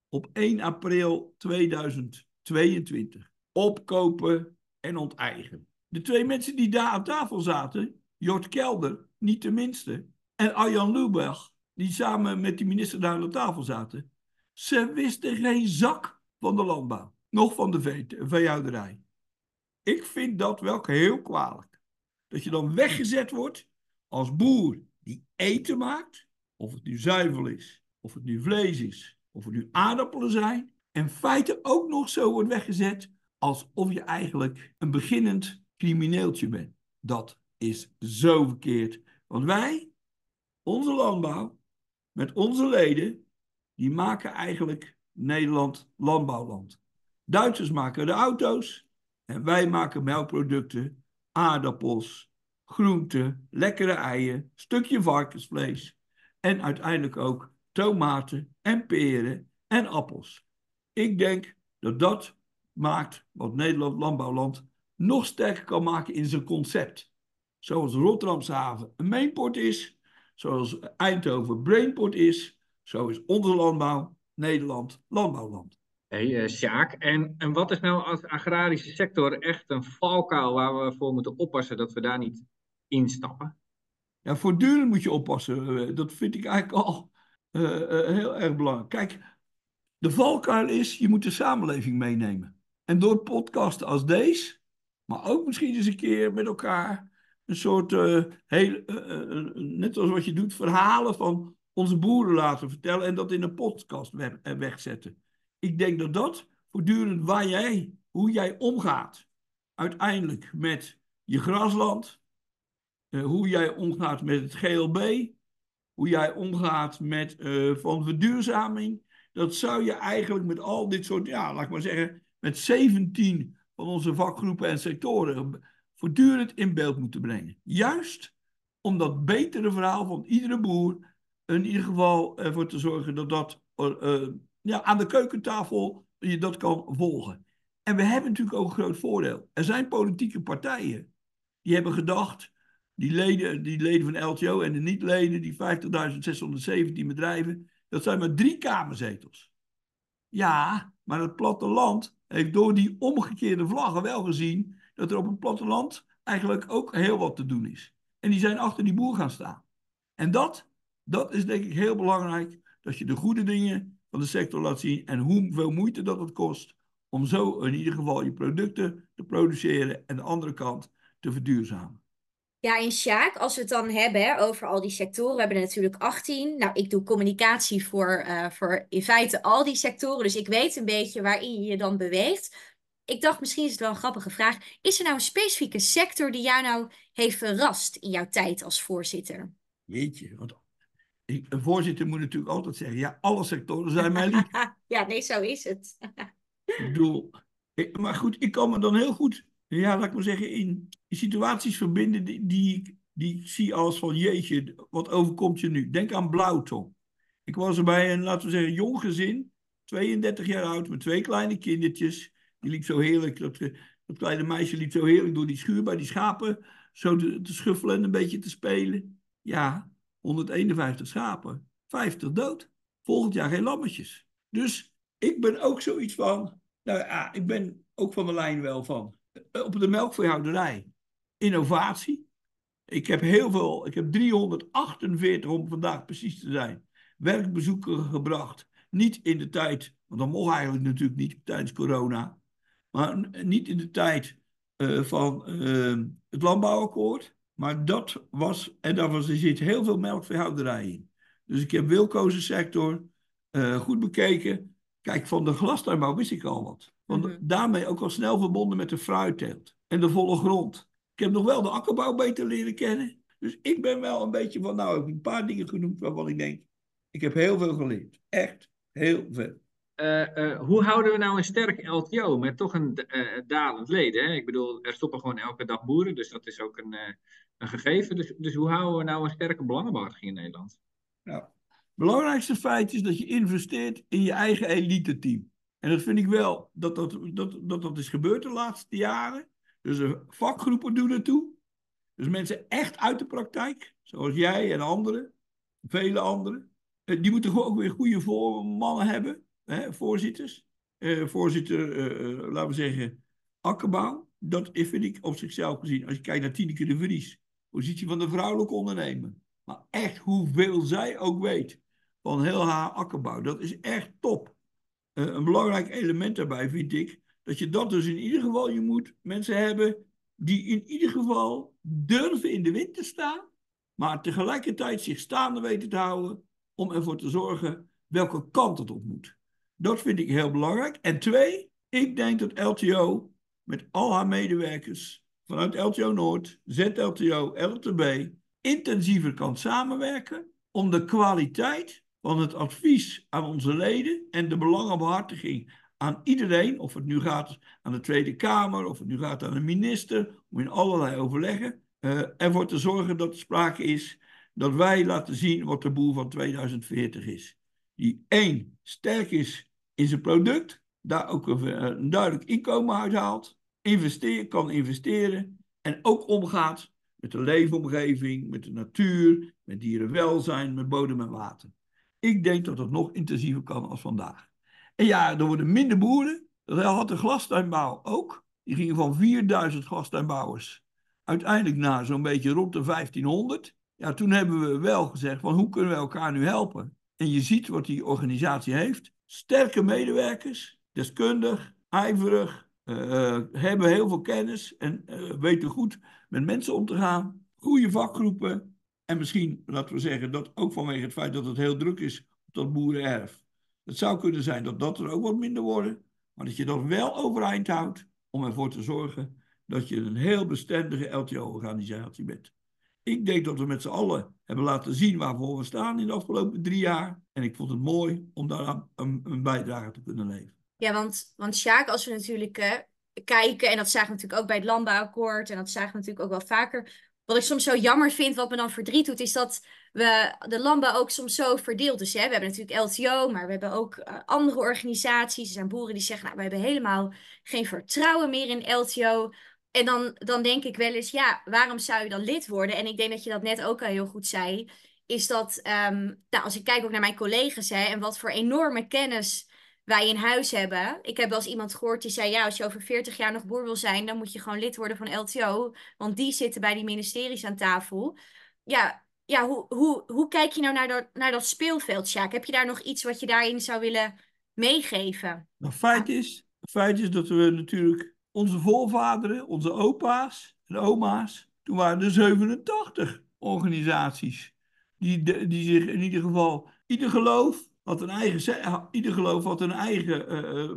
op 1 april 2022 opkopen en onteigenen. De twee mensen die daar aan tafel zaten, Jort Kelder, niet de minste, en Arjan Lubach, die samen met die minister daar aan tafel zaten, ze wisten geen zak van de landbouw, nog van de veehouderij. Ik vind dat wel heel kwalijk. Dat je dan weggezet wordt als boer die eten maakt, of het nu zuivel is, of het nu vlees is, of het nu aardappelen zijn, en feiten ook nog zo wordt weggezet alsof je eigenlijk een beginnend crimineeltje bent. Dat is zo verkeerd. Want wij, onze landbouw, met onze leden, die maken eigenlijk Nederland landbouwland. Duitsers maken de auto's en wij maken melkproducten, aardappels, groenten, lekkere eieren, stukje varkensvlees. En uiteindelijk ook tomaten en peren en appels. Ik denk dat dat maakt wat Nederland landbouwland nog sterker kan maken in zijn concept. Zoals Rotterdamse haven een mainport is, zoals Eindhoven brainport is, zo is onze landbouw Nederland landbouwland. Hé, hey, uh, Sjaak, en, en wat is nou als agrarische sector echt een valkuil waar we voor moeten oppassen dat we daar niet instappen? Ja, voortdurend moet je oppassen. Dat vind ik eigenlijk al uh, uh, heel erg belangrijk. Kijk, de valkuil is, je moet de samenleving meenemen. En door podcasten als deze, maar ook misschien eens een keer met elkaar een soort, uh, heel, net als wat je doet, verhalen van onze boeren laten vertellen en dat in een podcast wegzetten. Ik denk dat dat voortdurend waar jij, hoe jij omgaat, uiteindelijk met je grasland, hoe jij omgaat met het GLB, hoe jij omgaat met van verduurzaming, dat zou je eigenlijk met al dit soort, ja, laat ik maar zeggen, met 17 van onze vakgroepen en sectoren voortdurend in beeld moeten brengen. Juist om dat betere verhaal van iedere boer in ieder geval ervoor te zorgen dat dat uh, ja, aan de keukentafel je dat kan volgen. En we hebben natuurlijk ook een groot voordeel. Er zijn politieke partijen die hebben gedacht, die leden, die leden van LTO en de niet-leden, die 50.617 bedrijven, dat zijn maar drie kamerzetels. Ja, maar het platteland heeft door die omgekeerde vlaggen wel gezien dat er op het platteland eigenlijk ook heel wat te doen is. En die zijn achter die boer gaan staan. En dat, dat is denk ik heel belangrijk, dat je de goede dingen van de sector laat zien en hoeveel moeite dat het kost om zo in ieder geval je producten te produceren en de andere kant te verduurzamen. Ja, en Sjaak, als we het dan hebben over al die sectoren, we hebben er natuurlijk 18. Nou, ik doe communicatie voor, uh, voor in feite al die sectoren, dus ik weet een beetje waarin je je dan beweegt. Ik dacht, misschien is het wel een grappige vraag. Is er nou een specifieke sector die jou nou heeft verrast in jouw tijd als voorzitter? Jeetje, want ik, een voorzitter moet natuurlijk altijd zeggen, ja, alle sectoren zijn mij lief. (laughs) ja, nee, zo is het. ik bedoel, ik, maar goed, ik kan me dan heel goed ja, laat ik maar zeggen, in situaties verbinden die, die, die ik zie als van jeetje, wat overkomt je nu? Denk aan Blauwtong. Ik was er bij een, laten we zeggen, jong gezin, 32 jaar oud, met twee kleine kindertjes. Die liep zo heerlijk, dat, dat kleine meisje liep zo heerlijk door die schuur bij die schapen, zo te, te schuffelen en een beetje te spelen. Ja, 151 schapen, 50 dood. Volgend jaar geen lammetjes. Dus ik ben ook zoiets van, nou ja, ik ben ook van de lijn wel van op de melkveehouderij innovatie. Ik heb heel veel, ik heb 348 om vandaag precies te zijn, werkbezoeken gebracht. Niet in de tijd, want dat mocht eigenlijk natuurlijk niet tijdens corona, maar niet in de tijd uh, van uh, het landbouwakkoord. Maar dat was, en daar was, er zit heel veel melkveehouderij in. Dus ik heb Wilkozen sector uh, goed bekeken. Kijk, van de glastuinbouw wist ik al wat. Want mm -hmm. daarmee ook al snel verbonden met de fruitteelt en de volle grond. Ik heb nog wel de akkerbouw beter leren kennen. Dus ik ben wel een beetje van, nou, ik heb een paar dingen genoemd waarvan ik denk, ik heb heel veel geleerd. Echt heel veel. Uh, uh, hoe houden we nou een sterk LTO met toch een uh, dalend leden? Ik bedoel, er stoppen gewoon elke dag boeren, dus dat is ook een, een gegeven. Dus, dus hoe houden we nou een sterke belangenbehartiging in Nederland? Nou, het belangrijkste feit is dat je investeert in je eigen elite team. En dat vind ik wel, dat dat, dat, dat, dat is gebeurd de laatste jaren. Dus vakgroepen doen ertoe. Dus mensen echt uit de praktijk, zoals jij en anderen, vele anderen. Eh, die moeten gewoon ook weer goede voormannen hebben, voorzitters. Eh, voorzitter, uh, laten we zeggen, akkerbouw. Dat vind ik op zichzelf gezien, als je kijkt naar Tineke de Vries, positie van de vrouwelijke ondernemer. Maar echt hoeveel zij ook weet van heel haar akkerbouw, dat is echt top een belangrijk element daarbij vind ik, dat je dat dus in ieder geval, je moet mensen hebben die in ieder geval durven in de wind te staan, maar tegelijkertijd zich staande weten te houden om ervoor te zorgen welke kant het op moet. Dat vind ik heel belangrijk. En twee, ik denk dat LTO met al haar medewerkers vanuit LTO Noord, ZLTO, LTB intensiever kan samenwerken om de kwaliteit van het advies aan onze leden en de belangenbehartiging aan iedereen, of het nu gaat aan de Tweede Kamer, of het nu gaat aan de minister, om in allerlei overleggen, uh, ervoor te zorgen dat er sprake is dat wij laten zien wat de boer van 2040 is. Die één, sterk is in zijn product, daar ook een, een duidelijk inkomen uit haalt, investeer, kan investeren en ook omgaat met de leefomgeving, met de natuur, met dierenwelzijn, met bodem en water. Ik denk dat het nog intensiever kan als vandaag. En ja, er worden minder boeren. Dat had de glastuinbouw ook. Die gingen van 4000 glastuinbouwers uiteindelijk naar zo'n beetje rond de 1500. Ja, toen hebben we wel gezegd van hoe kunnen we elkaar nu helpen? En je ziet wat die organisatie heeft. Sterke medewerkers, deskundig, ijverig, uh, hebben heel veel kennis en uh, weten goed met mensen om te gaan. Goede vakgroepen. En misschien, laten we zeggen, dat ook vanwege het feit dat het heel druk is op dat boerenerf. Het zou kunnen zijn dat dat er ook wat minder worden. Maar dat je dat wel overeind houdt om ervoor te zorgen dat je een heel bestendige LTO-organisatie bent. Ik denk dat we met z'n allen hebben laten zien waarvoor we staan in de afgelopen drie jaar. En ik vond het mooi om daar een, bijdrage te kunnen leveren. Ja, want, want Sjaak, als we natuurlijk uh, kijken, en dat zagen we natuurlijk ook bij het landbouwakkoord, en dat zagen we natuurlijk ook wel vaker. Wat ik soms zo jammer vind, wat me dan verdriet doet, is dat we de landbouw ook soms zo verdeeld is. Hè? We hebben natuurlijk LTO, maar we hebben ook uh, andere organisaties. Er zijn boeren die zeggen, nou, we hebben helemaal geen vertrouwen meer in LTO. En dan, dan denk ik wel eens, ja, waarom zou je dan lid worden? En ik denk dat je dat net ook al heel goed zei. Is dat, um, nou, als ik kijk ook naar mijn collega's hè, en wat voor enorme kennis wij in huis hebben. Ik heb wel eens iemand gehoord die zei: Ja, als je over 40 jaar nog boer wil zijn, dan moet je gewoon lid worden van LTO. Want die zitten bij die ministeries aan tafel. Ja, ja hoe, hoe, hoe kijk je nou naar dat, naar dat speelveld, Sjaak? Heb je daar nog iets wat je daarin zou willen meegeven? Nou, feit, is, feit is dat we natuurlijk onze voorvaderen, onze opa's en oma's, toen waren er 87 organisaties. Die, die zich in ieder geval, ieder geloof had een eigen, ieder geloof had een eigen uh,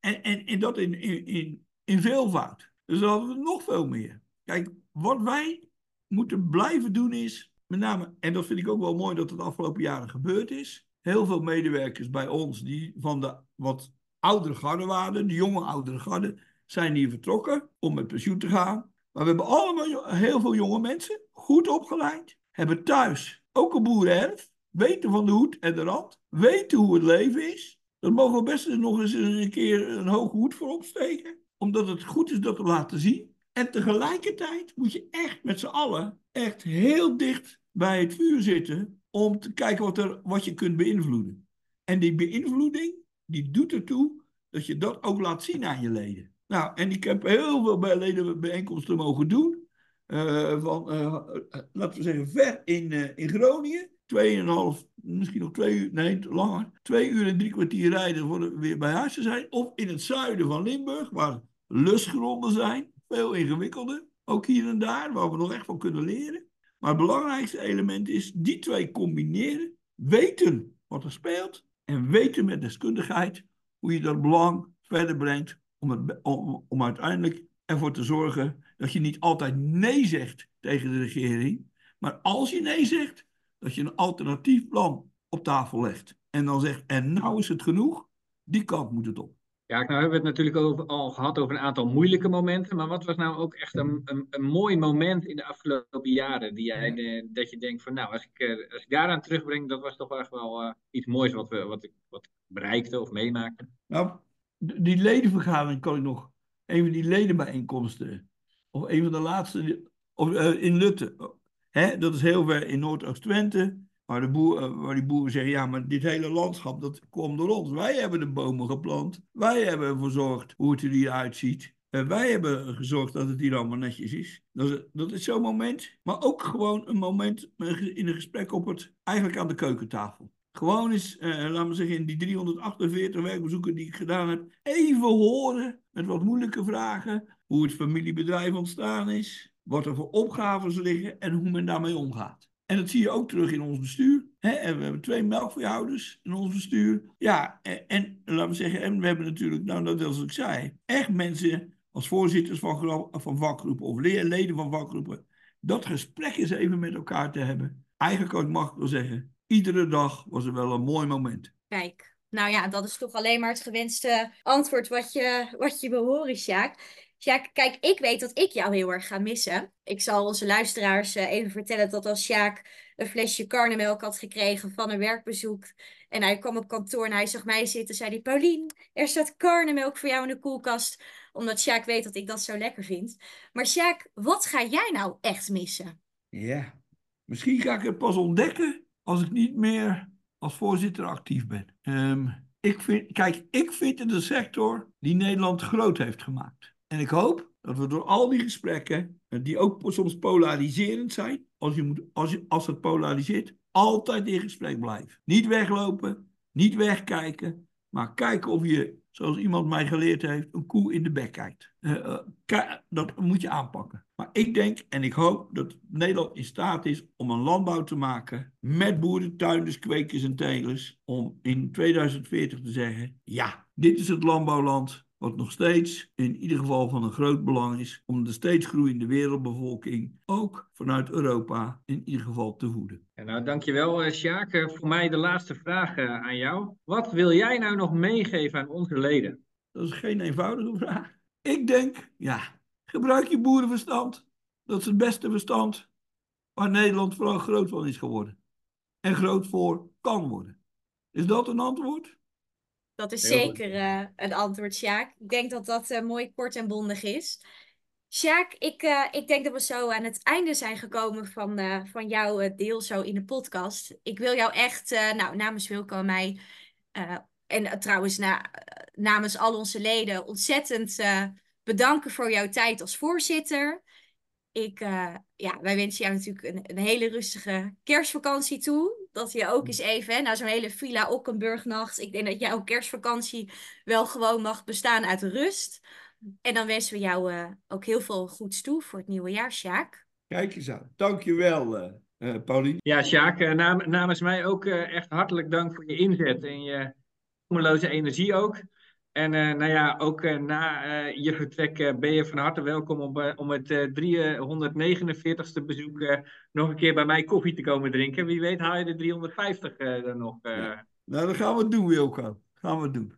en, en dat in, in, in, in veelvoud. Dus dan hadden we nog veel meer. Kijk, wat wij moeten blijven doen is, met name, en dat vind ik ook wel mooi dat het de afgelopen jaren gebeurd is. Heel veel medewerkers bij ons die van de wat oudere garde waren, de jonge oudere garde, zijn hier vertrokken om met pensioen te gaan. Maar we hebben allemaal heel veel jonge mensen, goed opgeleid, hebben thuis ook een boerenerf, weten van de hoed en de rand, weten hoe het leven is. Dat mogen we best nog eens een keer een hoge hoed voor opsteken, omdat het goed is dat we laten zien. En tegelijkertijd moet je echt met z'n allen echt heel dicht bij het vuur zitten om te kijken wat, er, wat je kunt beïnvloeden. En die beïnvloeding, die doet ertoe dat je dat ook laat zien aan je leden. Nou, en ik heb heel veel bij ledenbijeenkomsten mogen doen. Uh, van, uh, laten we zeggen, ver in, in Groningen. Tweeënhalf, misschien nog twee uur, nee, langer. Twee uur en drie kwartier rijden voor we weer bij huis te zijn. Of in het zuiden van Limburg, waar lusgronden zijn. Veel ingewikkelder. Ook hier en daar, waar we nog echt van kunnen leren. Maar het belangrijkste element is die twee combineren. Weten wat er speelt. En weten met deskundigheid hoe je dat belang verder brengt om, om, om uiteindelijk ervoor te zorgen dat je niet altijd nee zegt tegen de regering, maar als je nee zegt, dat je een alternatief plan op tafel legt. En dan zegt, en nou is het genoeg, die kant moet het op. Ja, nou hebben we het natuurlijk over, al gehad over een aantal moeilijke momenten. Maar wat was nou ook echt een, een, een mooi moment in de afgelopen jaren? Die jij, de, dat je denkt van nou, als ik, eh, als ik daaraan terugbreng, dat was toch echt wel uh, iets moois wat, we, wat, ik, wat ik bereikte of meemaakte. Nou, die ledenvergadering kan ik nog. Een van die ledenbijeenkomsten. Of een van de laatste. Of, uh, in Lutte. Hè, dat is heel ver in Noordoost-Twente. Waar, de boer, waar die boeren zeggen: ja, maar dit hele landschap dat komt door ons. Wij hebben de bomen geplant. Wij hebben ervoor gezorgd hoe het er hier uitziet. Uh, wij hebben gezorgd dat het hier allemaal netjes is. Dat is, dat is zo'n moment. Maar ook gewoon een moment in een gesprek op het, eigenlijk aan de keukentafel. Gewoon eens, uh, laten we zeggen, in die 348 werkbezoeken die ik gedaan heb, even horen met wat moeilijke vragen. Hoe het familiebedrijf ontstaan is, wat er voor opgaves liggen en hoe men daarmee omgaat. En dat zie je ook terug in ons bestuur. En we hebben twee melkveehouders in ons bestuur. Ja, en, en laten we zeggen, en we hebben natuurlijk, nou dat als ik zei, echt mensen als voorzitters van, van vakgroepen of leden van vakgroepen. Dat gesprek eens even met elkaar te hebben. Eigenlijk mag ik wel zeggen, iedere dag was er wel een mooi moment. Kijk, nou ja, dat is toch alleen maar het gewenste antwoord wat je, wat je wil horen, Sjaak. Sjaak, kijk, ik weet dat ik jou heel erg ga missen. Ik zal onze luisteraars eh, even vertellen dat als Sjaak een flesje karnemelk had gekregen van een werkbezoek. En hij kwam op kantoor en hij zag mij zitten. Zei hij, Paulien, er staat karnemelk voor jou in de koelkast. Omdat Sjaak weet dat ik dat zo lekker vind. Maar Sjaak, wat ga jij nou echt missen? Ja, misschien ga ik het pas ontdekken als ik niet meer als voorzitter actief ben. Ehm, ik vind, kijk, ik vind het een sector die Nederland groot heeft gemaakt. En ik hoop dat we door al die gesprekken, eh, die ook soms polariserend zijn, als, je moet, als, je, als het polariseert, altijd in gesprek blijven. Niet weglopen, niet wegkijken, maar kijken of je, zoals iemand mij geleerd heeft, een koe in de bek kijkt. Uh, uh, dat moet je aanpakken. Maar ik denk en ik hoop dat Nederland in staat is om een landbouw te maken met boerentuinders, kwekers en telers. Om in 2040 te zeggen, ja, dit is het landbouwland wat nog steeds in ieder geval van een groot belang is om de steeds groeiende wereldbevolking ook vanuit Europa in ieder geval te voeden. Ja, nou, dankjewel eh, Sjaak. Eh, voor mij de laatste vraag eh, aan jou. Wat wil jij nou nog meegeven aan onze leden? Dat is geen eenvoudige vraag. Ik denk, ja, gebruik je boerenverstand. Dat is het beste verstand waar Nederland vooral groot van is geworden. En groot voor kan worden. Is dat een antwoord? Dat is zeker uh, een antwoord, Sjaak. Ik denk dat dat uh, mooi kort en bondig is. Sjaak, ik, uh, ik denk dat we zo aan het einde zijn gekomen van, van jouw deel zo in de podcast. Ik wil jou echt, nou, namens Wilco en mij, en trouwens na, namens al onze leden, ontzettend bedanken voor jouw tijd als voorzitter. Ik, ja, wij wensen jou natuurlijk een, een hele rustige kerstvakantie toe dat je ook eens even, hè, na zo'n hele Villa Okkenburgnacht, ik denk dat jouw kerstvakantie wel gewoon mag bestaan uit rust. En dan wensen we jou uh, ook heel veel goeds toe voor het nieuwe jaar, Sjaak. Kijk eens aan. Dankjewel, uh, uh, Pauline. Ja, Sjaak, nam, namens mij ook echt hartelijk dank voor je inzet en je ongeloze energie ook. En uh, nou ja, ook uh, na uh, je vertrek ben je van harte welkom om, om het 349ste bezoek nog een keer bij mij koffie te komen drinken. Wie weet haal je de 350 dan nog. Ja. Nou, dat gaan we doen, Wilco. Gaan we doen.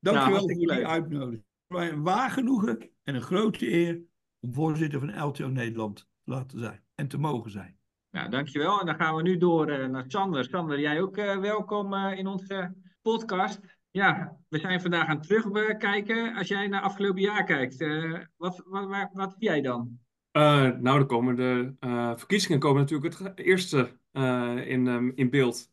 Dankjewel nou, voor die uitnodiging. Wij een waar genoegen en een grote eer om voorzitter van LTO Nederland te laten zijn en te mogen zijn. Nou, dankjewel. En dan gaan we nu door naar Sander. Sander, jij ook welkom in onze podcast. Ja, we zijn vandaag aan het terugkijken. Als jij naar afgelopen jaar kijkt, uh, wat, wat, wat, zie jij dan? Uh, nou, de komende verkiezingen komen natuurlijk het eerste in, um, in beeld.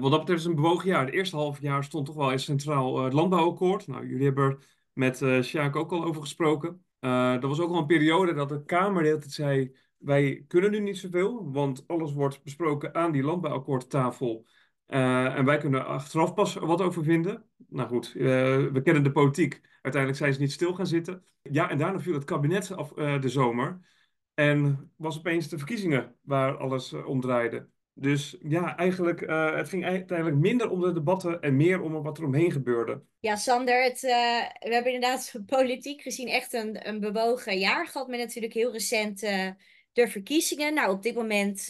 wat dat betreft is een bewogen jaar. Het eerste half jaar stond toch wel in centraal het landbouwakkoord. Nou, jullie hebben er met uh, Sjaak ook al over gesproken. dat was ook al een periode dat de Kamer de hele tijd zei... wij kunnen nu niet zoveel, want alles wordt besproken aan die landbouwakkoordtafel... Uh, en wij kunnen achteraf pas wat over vinden. Nou goed, uh, we kennen de politiek. Uiteindelijk zijn ze niet stil gaan zitten. Ja, en daarna viel het kabinet af uh, de zomer. En was opeens de verkiezingen waar alles om draaide. Dus ja, eigenlijk, het ging uiteindelijk minder om de debatten en meer om wat er omheen gebeurde. Ja, Sander, het, we hebben inderdaad (laughs) politiek gezien echt een, een bewogen jaar gehad. Met natuurlijk heel recent de verkiezingen. Nou, op dit moment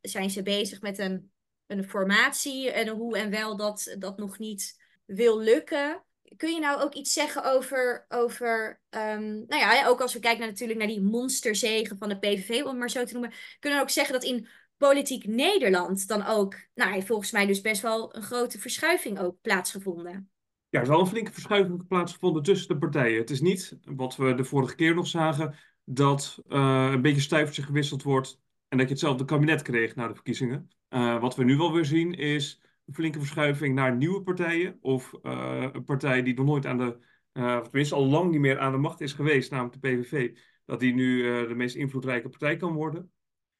zijn ze bezig met een een formatie en hoe en wel dat, dat nog niet wil lukken. Kun je nou ook iets zeggen over, over um, nou ja, ook als we kijken naar, natuurlijk naar die monsterzegen van de PVV, om het maar zo te noemen, kunnen we ook zeggen dat in politiek Nederland dan ook, nou, volgens mij dus best wel een grote verschuiving ook plaatsgevonden. Ja, er is wel een flinke verschuiving plaatsgevonden tussen de partijen. Het is niet, wat we de vorige keer nog zagen, dat uh, een beetje stuivertje gewisseld wordt en dat je hetzelfde kabinet kreeg na de verkiezingen. Uh, wat we nu wel weer zien is een flinke verschuiving naar nieuwe partijen. Of uh, een partij die nog nooit aan de, uh, of tenminste al lang niet meer aan de macht is geweest, namelijk de PVV. Dat die nu de meest invloedrijke partij kan worden.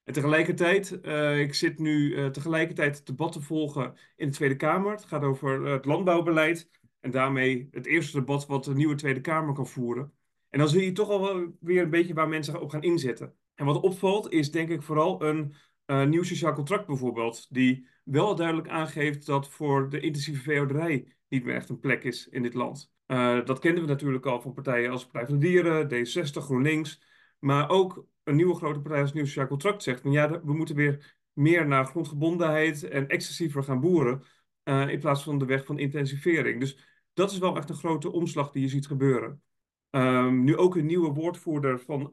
En tegelijkertijd, ik zit nu tegelijkertijd debatten volgen in de Tweede Kamer. Het gaat over het landbouwbeleid. En daarmee het eerste debat wat de nieuwe Tweede Kamer kan voeren. En dan zie je toch al wel weer een beetje waar mensen op gaan inzetten. En wat opvalt is denk ik vooral een uh, nieuw sociaal contract bijvoorbeeld, die wel duidelijk aangeeft dat voor de intensieve veehouderij niet meer echt een plek is in dit land. Uh, dat kenden we natuurlijk al van partijen als Partij van de Dieren, D60, GroenLinks, maar ook een nieuwe grote partij als Nieuw Sociaal Contract zegt van ja, we moeten weer meer naar grondgebondenheid en excessiever gaan boeren uh, in plaats van de weg van intensivering. Dus dat is wel echt een grote omslag die je ziet gebeuren. Ehm, nu ook een nieuwe woordvoerder van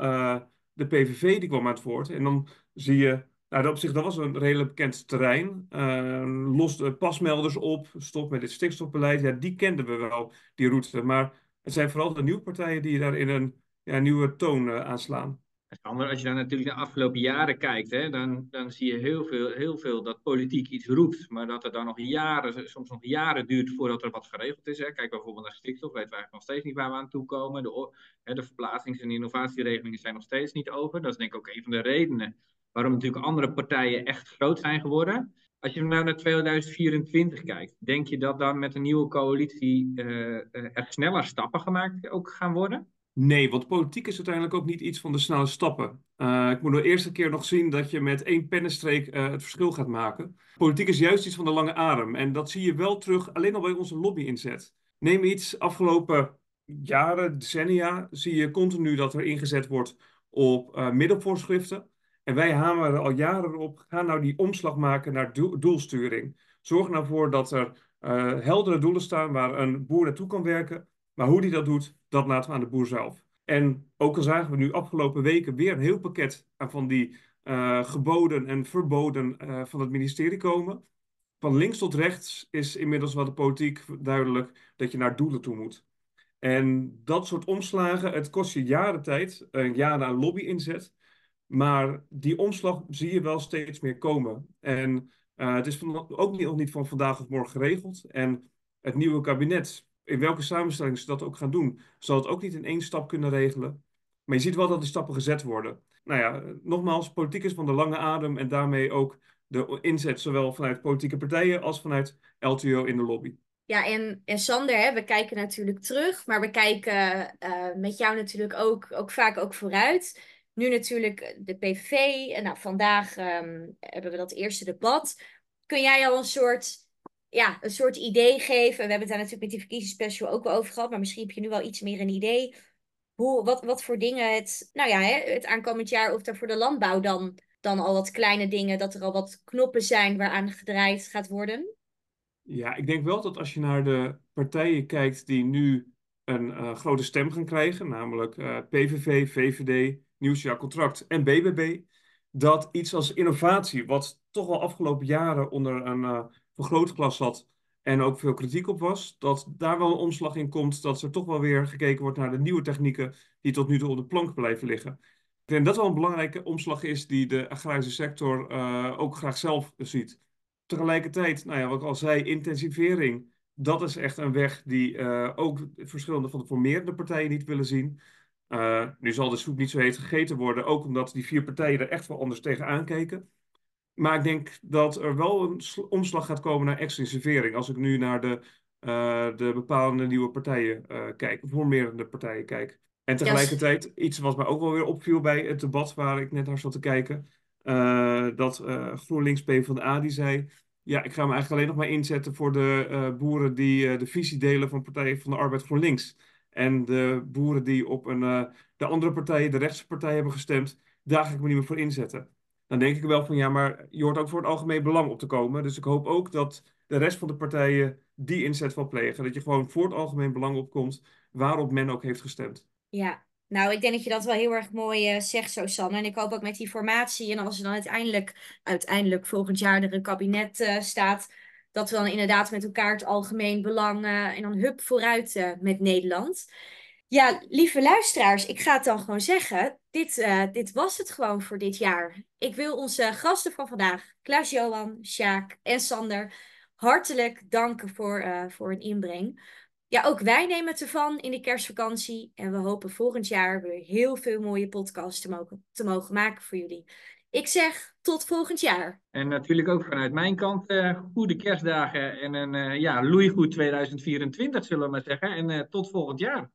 de PVV, die kwam aan het woord. En dan zie je nou, op zich, dat was een redelijk bekend terrein. Uh, los de pasmelders op, stop met dit stikstofbeleid. Ja, die kenden we wel, die route. Maar het zijn vooral de nieuwe partijen die daar in een ja, nieuwe toon uh, aanslaan. Als je dan natuurlijk de afgelopen jaren kijkt, hè, dan, dan zie je heel veel, heel veel dat politiek iets roept, maar dat het dan nog jaren, soms nog jaren duurt voordat er wat geregeld is. Hè. Kijk bijvoorbeeld naar stikstof, weten we eigenlijk nog steeds niet waar we aan toe komen. De, de verplaatsings- en innovatieregelingen zijn nog steeds niet over. Dat is denk ik ook een van de redenen waarom natuurlijk andere partijen echt groot zijn geworden. Als je nou naar 2024 kijkt, denk je dat dan met een nieuwe coalitie uh, er sneller stappen gemaakt ook gaan worden? Nee, want politiek is uiteindelijk ook niet iets van de snelle stappen. Uh, ik moet de eerste keer nog zien dat je met één pennenstreek uh, het verschil gaat maken. Politiek is juist iets van de lange adem. En dat zie je wel terug alleen al bij onze lobby-inzet. Neem iets, afgelopen jaren, decennia, zie je continu dat er ingezet wordt op uh, middelvoorschriften. En wij hameren al jaren op, ga nou die omslag maken naar doelsturing. Zorg nou voor dat er heldere doelen staan waar een boer naartoe kan werken. Maar hoe die dat doet, dat laten we aan de boer zelf. En ook al zagen we nu afgelopen weken weer een heel pakket van die uh, geboden en verboden uh, van het ministerie komen. Van links tot rechts is inmiddels wel de politiek duidelijk dat je naar doelen toe moet. En dat soort omslagen, het kost je jaren tijd, een jaar aan lobby inzet. Maar die omslag zie je wel steeds meer komen. En het is ook niet, nog niet van vandaag of morgen geregeld. En het nieuwe kabinet, in welke samenstelling ze dat ook gaan doen, zal het ook niet in één stap kunnen regelen. Maar je ziet wel dat die stappen gezet worden. Nou ja, nogmaals, politiek is van de lange adem en daarmee ook de inzet zowel vanuit politieke partijen als vanuit LTO in de lobby. Ja, en, en Sander, hè, we kijken natuurlijk terug, maar we kijken uh, met jou natuurlijk ook, ook vaak ook vooruit. Nu natuurlijk de PVV. En nou, vandaag um, hebben we dat eerste debat. Kun jij al een soort, ja, een soort idee geven? We hebben het daar natuurlijk met die verkiezingsspecial ook wel over gehad. Maar misschien heb je nu wel iets meer een idee. Hoe, wat, wat voor dingen het, nou ja, hè, het aankomend jaar, of er voor de landbouw dan, dan al wat kleine dingen, dat er al wat knoppen zijn waaraan gedraaid gaat worden? Ja, ik denk wel dat als je naar de partijen kijkt die nu een uh, grote stem gaan krijgen, namelijk uh, PVV, VVD, Nieuwsjaar Contract en BBB, dat iets als innovatie, wat toch al afgelopen jaren onder een uh, vergrootglas zat en ook veel kritiek op was, dat daar wel een omslag in komt, dat er toch wel weer gekeken wordt naar de nieuwe technieken die tot nu toe op de plank blijven liggen. Ik denk dat wel een belangrijke omslag is die de agrarische sector uh, ook graag zelf ziet. Tegelijkertijd, nou ja, wat ik al zei, intensivering. Dat is echt een weg die uh, ook verschillende van de formerende partijen niet willen zien. Uh, nu zal de soep niet zo heet gegeten worden, ook omdat die vier partijen er echt wel anders tegen aankeken. Maar ik denk dat er wel een omslag gaat komen naar extensivering. Als ik nu naar de, uh, de bepalende nieuwe partijen uh, kijk, formerende partijen kijk. En tegelijkertijd, yes. iets wat mij ook wel weer opviel bij het debat waar ik net naar zat te kijken. dat GroenLinks PvdA die zei, ja, ik ga me eigenlijk alleen nog maar inzetten voor de boeren die de visie delen van Partij van de Arbeid GroenLinks. En de boeren die op een, de andere partijen, de rechtse partij hebben gestemd, daar ga ik me niet meer voor inzetten. Dan denk ik wel van ja, maar je hoort ook voor het algemeen belang op te komen. Dus ik hoop ook dat de rest van de partijen die inzet wel plegen. Dat je gewoon voor het algemeen belang opkomt waarop men ook heeft gestemd. Ja, nou, ik denk dat je dat wel heel erg mooi uh, zegt zo, Sanne. En ik hoop ook met die formatie en als er dan uiteindelijk, uiteindelijk volgend jaar er een kabinet uh, staat dat we dan inderdaad met elkaar het algemeen belang uh, en dan hup vooruit met Nederland. Ja, lieve luisteraars, ik ga het dan gewoon zeggen. Dit, uh, dit was het gewoon voor dit jaar. Ik wil onze gasten van vandaag, Klaas-Johan, Sjaak en Sander, hartelijk danken voor, voor hun inbreng. Ja, ook wij nemen het ervan in de kerstvakantie. En we hopen volgend jaar weer heel veel mooie podcasts te mogen, maken voor jullie. Ik zeg tot volgend jaar. En natuurlijk ook vanuit mijn kant uh, goede kerstdagen en een uh, ja, loeigoed 2024 zullen we maar zeggen. En uh, tot volgend jaar.